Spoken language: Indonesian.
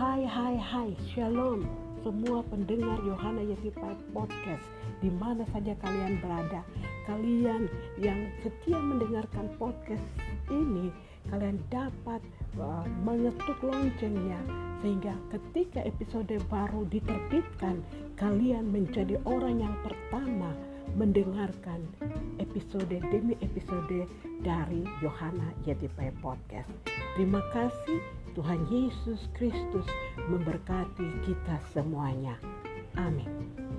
Hai, Shalom semua pendengar Yohana Yetipai Podcast di mana saja kalian berada. Kalian yang setia mendengarkan podcast ini, kalian dapat uh, mengetuk loncengnya sehingga ketika episode baru diterbitkan, kalian menjadi orang yang pertama mendengarkan episode demi episode dari Yohana Yetipai Podcast. Terima kasih Tuhan Yesus Kristus memberkati kita semuanya. Amin.